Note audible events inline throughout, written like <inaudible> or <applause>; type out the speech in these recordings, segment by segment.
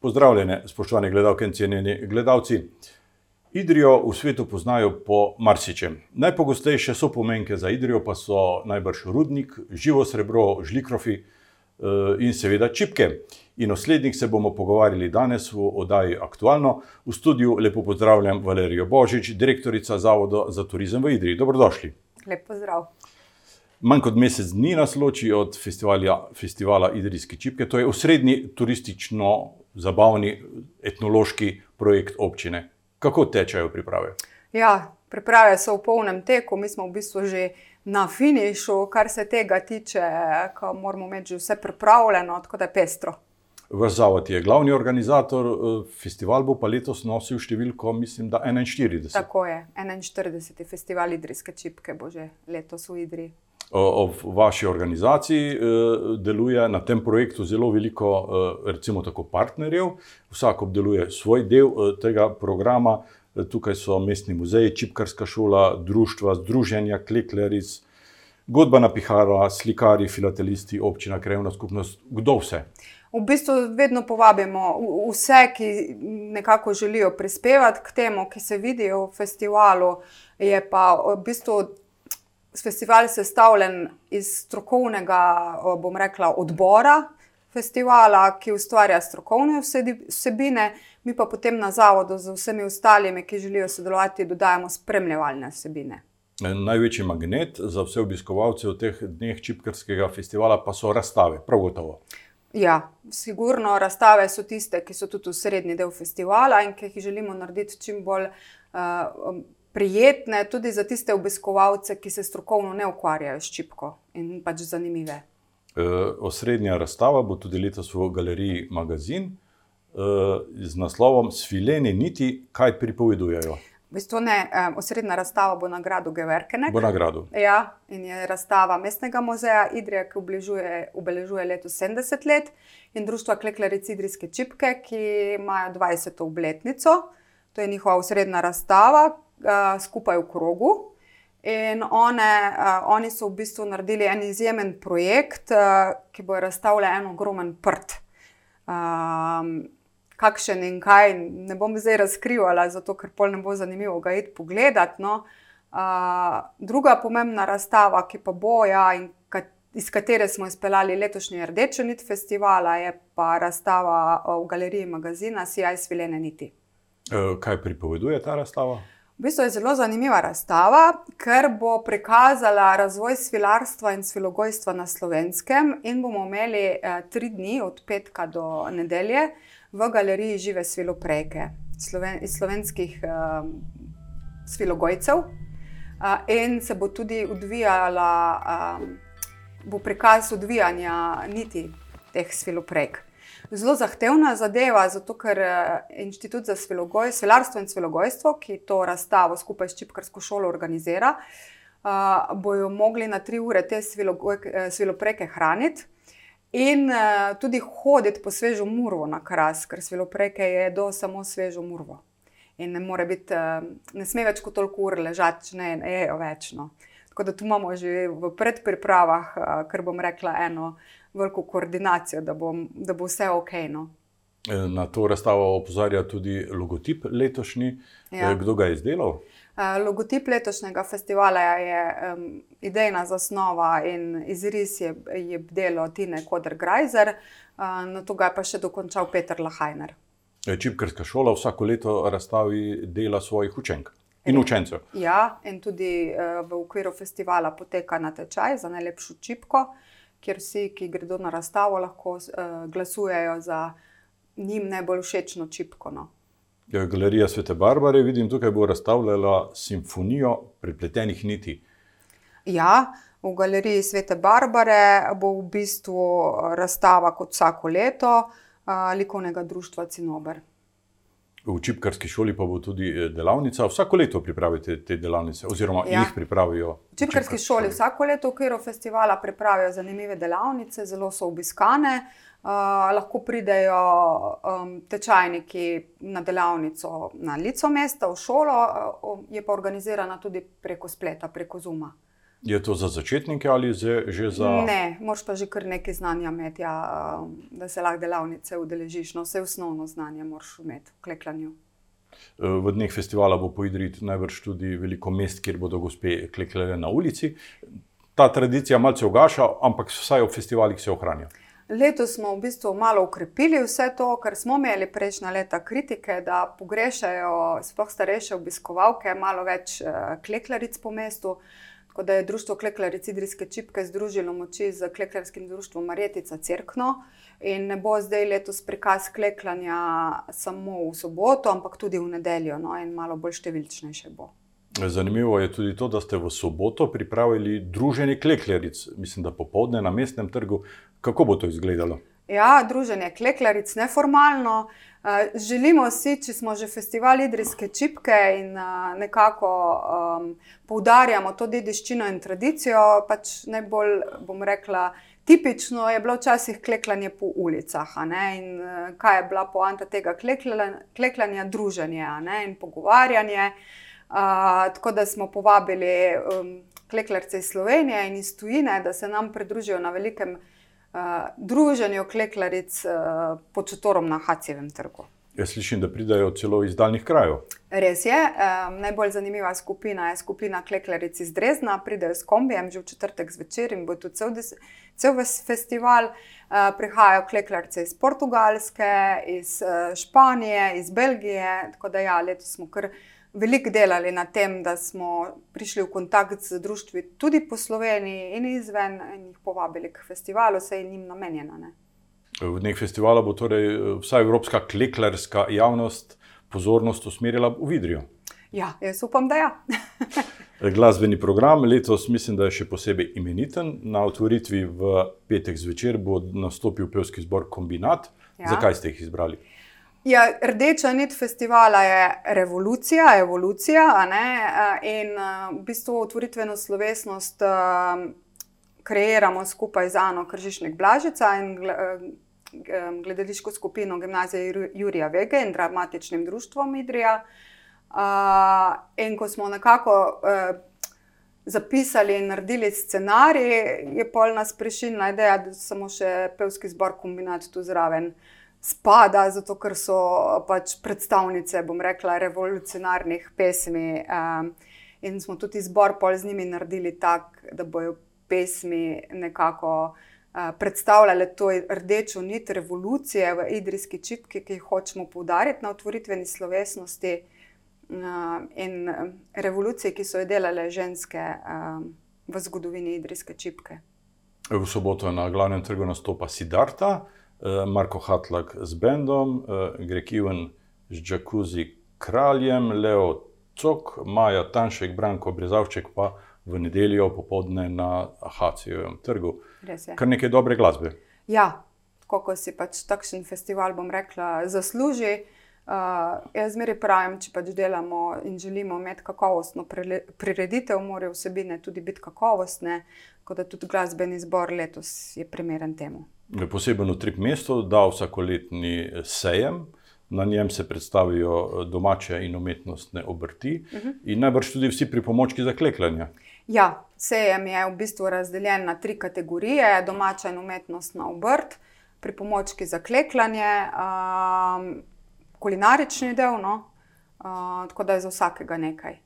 Pozdravljene, spoštovane gledalke in cenjeni gledalci. Idrijo v svetu poznajo po marsičem. Najpogostejše so pomenke za Idrijo pa so najbrž rudnik, živo srebro, žlikrofi eh, in seveda čipke. In o slednjih se bomo pogovarjali danes v oddaji Aktualno. V studiu lepo pozdravljam Valerijo Božič, direktorica Zavoda za turizem v Idriji. Dobrodošli. Lep pozdrav. Manj kot mesec dni nas loči od festivala, festivala Idrijske čipke. To je osrednji turistično-zabavni etnološki projekt občine. Kako tečejo priprave? Ja, priprave so v polnem teku, mi smo v bistvu že na finišu, kar se tega tiče, ko moramo imeti že vse pripravljeno, tako da je pestro. Vaš zavod je glavni organizator, eh, festival bo pa letos nosil številko, mislim, da 41. Tako je, 41. festival Idrijske čipke bo že letos v Idriji. O, v vaši organizaciji eh, deluje na tem projektu zelo veliko, eh, recimo tako, partnerjev, vsak obdeluje svoj del eh, tega programa. Tukaj so mestni muzeji, čipkarska šola, društva, združenja, klekleric, godba pihara, slikari, filatelisti, občina, krajovna skupnost, kdo vse. V bistvu vedno povabimo vse, ki nekako želijo prispevati k temu, ki se vidijo v festivalu. Je pa v bistvu festival sestavljen iz strokovnega, o, bom rekla, odbora festivala, ki ustvarja strokovne vsebine, mi pa potem na zavodu z vsemi ostalimi, ki želijo sodelovati, dodajamo spremljevalne vsebine. Eh, Največji magnet za vse obiskovalce v teh dneh čipkarskega festivala pa so razstave, prav gotovo. Ja, sigurno razstave so tiste, ki so tudi srednji del festivala in ki jih želimo narediti čim bolj uh, prijetne, tudi za tiste obiskovalce, ki se strokovno ne ukvarjajo s čipko in pač zanimive. E, osrednja razstava bo tudi letos v galeriji Magazin e, z naslovom Svilene niti, kaj pripovedujejo. V bistvu ne, um, osrednja razstava bo na gradu Geverkenek. Bo nagrado. Ja, in je razstava Mestnega muzeja Idrija, ki obeležuje, obeležuje letos 70 let, in društva Klekleric Idrijske čipke, ki imajo 20. obletnico. To je njihova osrednja razstava, uh, skupaj v krogu. In one, uh, oni so v bistvu naredili en izjemen projekt, uh, ki bo razstavljal en ogromen prt. Um, kakšen in kaj, ne bom zdaj razkrivala, zato ker pol ne bo zanimivo ga iti pogledat. No. Uh, druga pomembna razstava, ki pa bo, ja, in ka, iz katere smo izpeljali letošnji Rdečo nit festivala, je pa razstava uh, v galeriji magazina Sijaj svilene niti. Kaj pripoveduje ta razstava? V bistvu je zelo zanimiva razstava, ker bo prikazala razvoj svilarstva in svilogojstva na slovenskem, in bomo imeli eh, tri dni, od petka do nedelje, v galeriji žive sviloprejke sloven, slovenskih eh, svilogojcev. Eh, in se bo tudi odvijala, eh, bo prikaz odvijanja niti teh sviloprejk. Zelo zahtevna zadeva, zato ker eh, Inštitut za svilogoj, svilarstvo in svilogojstvo, ki to razstavo skupaj s Čipkarsko šolo organizira, uh, bojo mogli na tri ure te svilogoj, eh, svilopreke hraniti in uh, tudi hoditi po svežo murvo na kras, ker svilopreke je do samo svežo murvo. In ne, more biti, uh, ne sme več kot toliko ur ležati, če ne jejo več. No. Tako da tu imamo že v predpripravah, uh, ker bom rekla, eno veliko koordinacijo, da, bom, da bo vse ok. No. E, Na to razstavo opozarja tudi logotip letošnji. Ja. E, Kdo ga je izdelal? Uh, Logotip letošnjega festivala je um, idejna zasnova in izris je, je delo Tine Koder-Grajzer, uh, na to ga je pa še dokončal Peter Lahajner. E, Čipkarska šola vsako leto razstavi dela svojih učenk in učencev. Ja, in tudi uh, v okviru festivala poteka natečaj za najlepšo čipko, kjer vsi, ki gredo na razstavo, lahko uh, glasujejo za njim najbolj všečno čipko. No. E, Galerija Svete Barbare, vidim, tukaj bo razstavljala simfonijo prepletenih niti. Ja, v galeriji Svete Barbare bo v bistvu razstava kot vsako leto uh, likovnega društva Cinober. V Čipkarski šoli pa bo tudi eh, delavnica. Vsako leto pripravite te delavnice, oziroma ja. Jih pripravijo. V Čipkarski šoli vsako leto v okviru festivala pripravijo zanimive delavnice, zelo so obiskane. Uh, lahko pridejo um, tečajniki na delavnico na lico mesta, v šolo, uh, je pa organizirana tudi preko spleta, preko Zuma. Je to za začetnike ali že, že za. Ne, moraš pa že kar nekaj znanja imeti, ja, da se lahko delavnice udeležiš. No, vse osnovno znanje moraš imeti v kleklanju. V dneh festivala bo po Idriji najbrž tudi veliko mest, kjer bodo gospe klekljale na ulici. Ta tradicija malce ugaša, ampak vsaj ob festivalih se ohranja. Letos smo v bistvu malo ukrepili vse to, kar smo imeli prejšnja leta kritike, da pogrešajo sploh starejše obiskovalke, malo več klekljaric po mestu. Tako da je Društvo Klekljaric Idrijske čipke združilo moči z Klekljarskim društvom Marjetica Cerkno. In ne bo zdaj letos prikaz klekljanja samo v soboto, ampak tudi v nedeljo, no, in malo bolj številčnejše bo. Zanimivo je tudi to, da ste v soboto pripravili druženje klekljaric, mislim, da popoldne na mestnem trgu. Kako bo to izgledalo? Ja, druženje klekljaric, neformalno. Želimo si, če smo že festival Idrijske čipke in nekako um, poudarjamo to dediščino in tradicijo, pač najbolj, bom rekla, tipično je bilo včasih klekljanje po ulicah. In kaj je bila poanta tega klekljanja? Druženje in pogovarjanje. Uh, tako da smo povabili um, klekljarce iz Slovenije in iz tujine, da se nam pridružijo na velikem uh, druženju klekljaric uh, pod šotorom na Hacijevem trgu. Jaz slišim, da pridajo celo iz daljnih krajev. Res je. Um, najbolj zanimiva skupina je skupina klekljaric iz Drezna, pridejo s kombijem že v četrtek zvečer in bo tu cel, cel festival. Uh, prihajajo klekljarce iz Portugalske, iz uh, Španije, iz Belgije. Tako da ja, letos smo kar veliko delali na tem, da smo prišli v kontakt z društvi tudi po Sloveniji in izven in jih povabili k festivalu, saj je njim namenjena. Ne? V dneh festivala bo torej vsa evropska klekljarska javnost pozornost usmerila v Vidrijo. Ja, jaz upam, da ja. <laughs> Glasbeni program letos mislim, da je še posebej imeniten. Na otvoritvi v petek zvečer bo nastopil pevski zbor Kombinat. Ja. Zakaj ste jih izbrali? Ja, rdeča nit festivala je revolucija, evolucija. In v bistvu otvoritveno slovesnost kreiramo skupaj z Ano Kržišnik Blažica in gledališko skupino Gimnazije Jurija Vege in dramatičnim društvom Idrija. In ko smo nekako zapisali in naredili scenarij, je pol nas prešinila ideja, da samo še pevski zbor Kombinat tu zraven spada, zato ker so pač predstavnice, bom rekla, revolucionarnih pesmi. In smo tudi zbor pol z njimi naredili tako, da bojo pesmi nekako predstavljale to rdečo nit revolucije v idrijski čipki, ki jih hočemo poudariti na otvoritveni slovesnosti. In revolucije, ki so jo delale ženske v zgodovini idrijske čipke. V soboto na glavnem trgu nastopa Sidarta, Marko Hatlak z bendom, Greg Ivan z Džakuzi kraljem, Leo Cok, Maja Tanšek, Branko Brezavček pa v nedeljo popoldne na Hacijevem trgu. Kar nekaj dobre glasbe. Ja, tako si pač takšen festival, bom rekla, zasluži. Uh, jaz zmeraj pravim, če pač delamo in želimo imeti kakovostno prireditev, morajo vsebine tudi biti kakovostne, tako da tudi glasbeni zbor letos je primeren temu. Poseben utrip mesto da vsakoletni sejem, na njem se predstavijo domače in umetnostne obrti uh -huh. in najbrž tudi vsi pripomočki za klekljanje. Ja, sejem je v bistvu razdeljen na tri kategorije: domača in umetnostna obrt, pripomočki za klekljanje, um, kulinarični del, no, uh, tako da je za vsakega nekaj.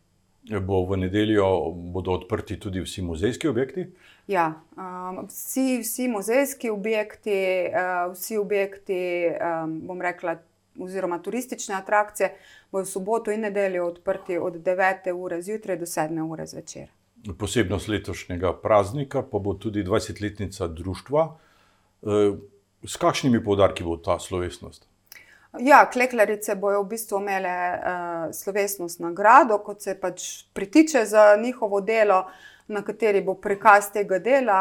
Bo v nedeljo bodo odprti tudi vsi muzejski objekti? Ja, um, vsi, vsi muzejski objekti, uh, vsi objekti, um, bom rekla, oziroma turistične atrakcije, bodo v soboto in nedeljo odprti od 9. ure zjutraj do 7. ure zvečer. Posebnost letošnjega praznika pa bo tudi 20-letnica društva. S kakšnimi poudarki bo ta slovesnost? Ja, klekljarice bodo v bistvu imele uh, slovesnost nagrado, kot se pač pritiče za njihovo delo, na kateri bo prikaz tega dela.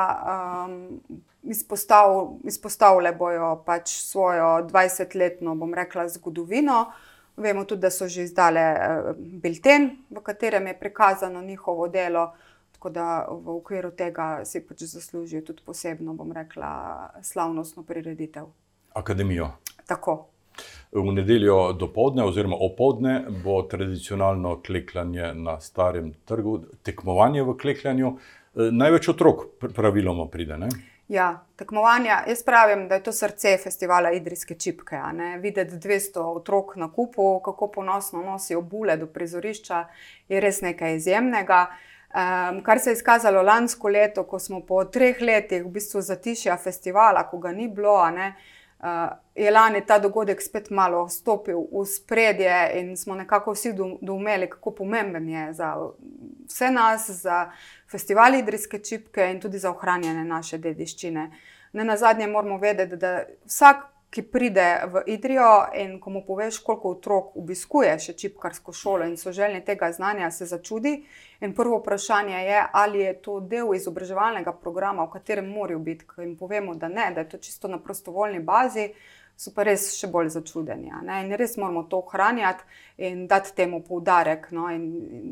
Um, izpostav, izpostavile bojo pač svojo 20-letno, bom rekla, zgodovino. Vemo tudi, da so že izdale uh, bilten, v katerem je prikazano njihovo delo. Tako da v okviru tega si pač zaslužijo tudi posebno, bom rekla, slavnostno prireditev. Akademijo. Tako. V nedeljo do povdne, oziroma opoldne, bo tradicionalno klekljanje na starem trgu, tekmovanje v klekljanju. Največ otrok praviloma pride. Ne? Ja, tekmovanja. Jaz pravim, da je to srce festivala Idrijske čipke. Videti 200 otrok na kupu, kako ponosno nosijo bule do prizorišča, je res nekaj izjemnega. Um, kar se je izkazalo lansko leto, ko smo po treh letih v bistvu zatišja festivala, ko ga ni bilo, ne, uh, je lani ta dogodek spet malo stopil v spredje in smo nekako vsi doumeli, kako pomemben je za vse nas, za festival Idrijske čipke in tudi za ohranjanje naše dediščine. Ne na zadnje moramo vedeti, da vsak, ki pride v Idrijo in ko mu poveš, koliko otrok obiskuje še čipkarsko šolo in so željni tega znanja, se začudi. In prvo vprašanje je, ali je to del izobraževalnega programa, v katerem morajo biti. Ko jim povemo, da ne, da je to čisto na prostovoljni bazi, so pa res še bolj začudeni. In res moramo to ohranjati in dati temu poudarek. No?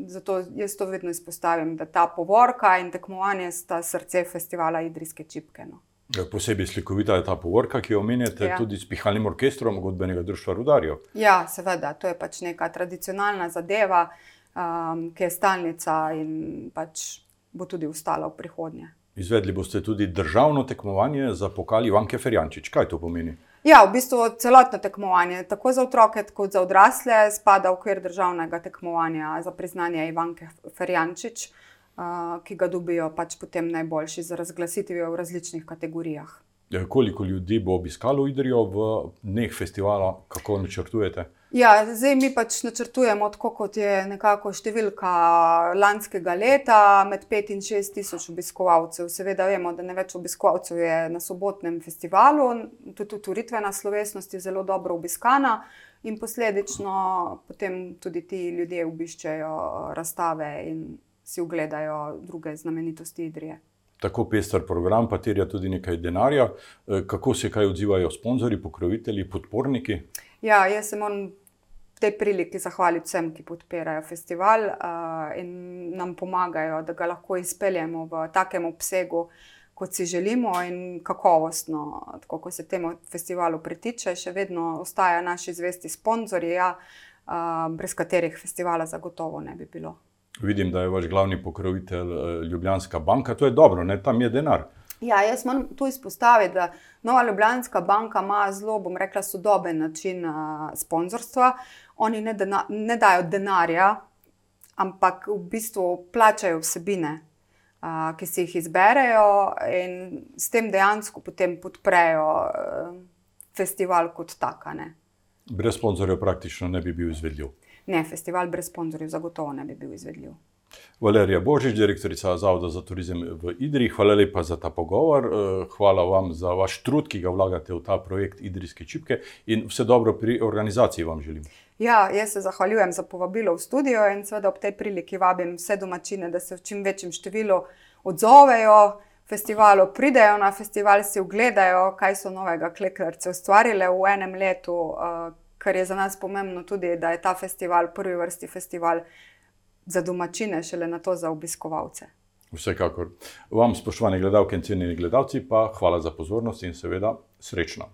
Zato jaz to vedno izpostavim, da ta povorka in tekmovanje sta srce festivala Idrijske čipke. No? Ja, posebej slikovita je ta povorka, ki jo omenjate, ja. tudi s pihalnim orkestrom godbenega društva Rudarjev. Ja, seveda, to je pač neka tradicionalna zadeva, um, ki je stalnica in pač bo tudi ostala v prihodnje. Izvedli boste tudi državno tekmovanje za pokal Ivanke Ferjančič. Kaj to pomeni? Ja, v bistvu celotno tekmovanje, tako za otroke, kot za odrasle, spada v okvir državnega tekmovanja za priznanje Ivanke Ferjančič, ki ga dobijo pač potem najboljši za razglasitvijo v različnih kategorijah. Ja, koliko ljudi bo obiskalo Idrijo v dneh festivala, kako načrtujete? Ja, zdaj mi pač načrtujemo, tako kot je nekako številka lanskega leta, med 5 in 6 tisoč obiskovalcev. Seveda vemo, da ne več obiskovalcev je na sobotnem festivalu, tudi tvoritvena slovesnost je zelo dobro obiskana in posledično potem tudi ti ljudje obiščejo razstave in si ogledajo druge znamenitosti Idrije. Tako pester program, pa terja tudi nekaj denarja. Kako se kaj odzivajo sponzorji, pokrovitelji, podporniki? Ja, jaz se moram tej priliki zahvaliti vsem, ki podpirajo festival uh, in nam pomagajo, da ga lahko izpeljemo v takem obsegu, kot si želimo, in kakovostno, tako kot se temu festivalu pritiče. Še vedno ostajajo naši zvesti sponzorji, ja, uh, brez katerih festivala zagotovo ne bi bilo. Vidim, da je vaš glavni pokrovitelj Ljubljanska banka, to je dobro, ne? tam je denar. Ja, jaz moram tu izpostaviti, da Nova Ljubljanska banka ima zelo, bom rekla, sodoben način uh, sponzorstva. Oni ne, dena, ne dajo denarja, ampak v bistvu plačajo vsebine, uh, ki si jih izberejo in s tem dejansko potem podprejo uh, festival kot takane. Brez sponzorjev praktično ne bi bil izvedljiv. Ne, festival brez sponzorjev zagotovo ne bi bil izvedljiv. Valerija Božič, direktorica Zavoda za turizem v Idri, hvala lepa za ta pogovor. Eh, hvala vam za vaš trud, ki ga vlagate v ta projekt Idrijske čipke in vse dobro pri organizaciji vam želim. Ja, jaz se zahvaljujem za povabilo v studio in seveda ob tej priliki vabim vse domačine, da se v čim večjem številu odzovejo. Festivalu pridejo na festival, si ogledajo, kaj so novega klekljarce ustvarile v enem letu, uh, kar je za nas pomembno tudi, da je ta festival prvi vrsti festival za domačine, šele na to za obiskovalce. Vsekakor. Vam, spoštovani gledalke in cenjeni gledalci, pa hvala za pozornost in seveda srečno.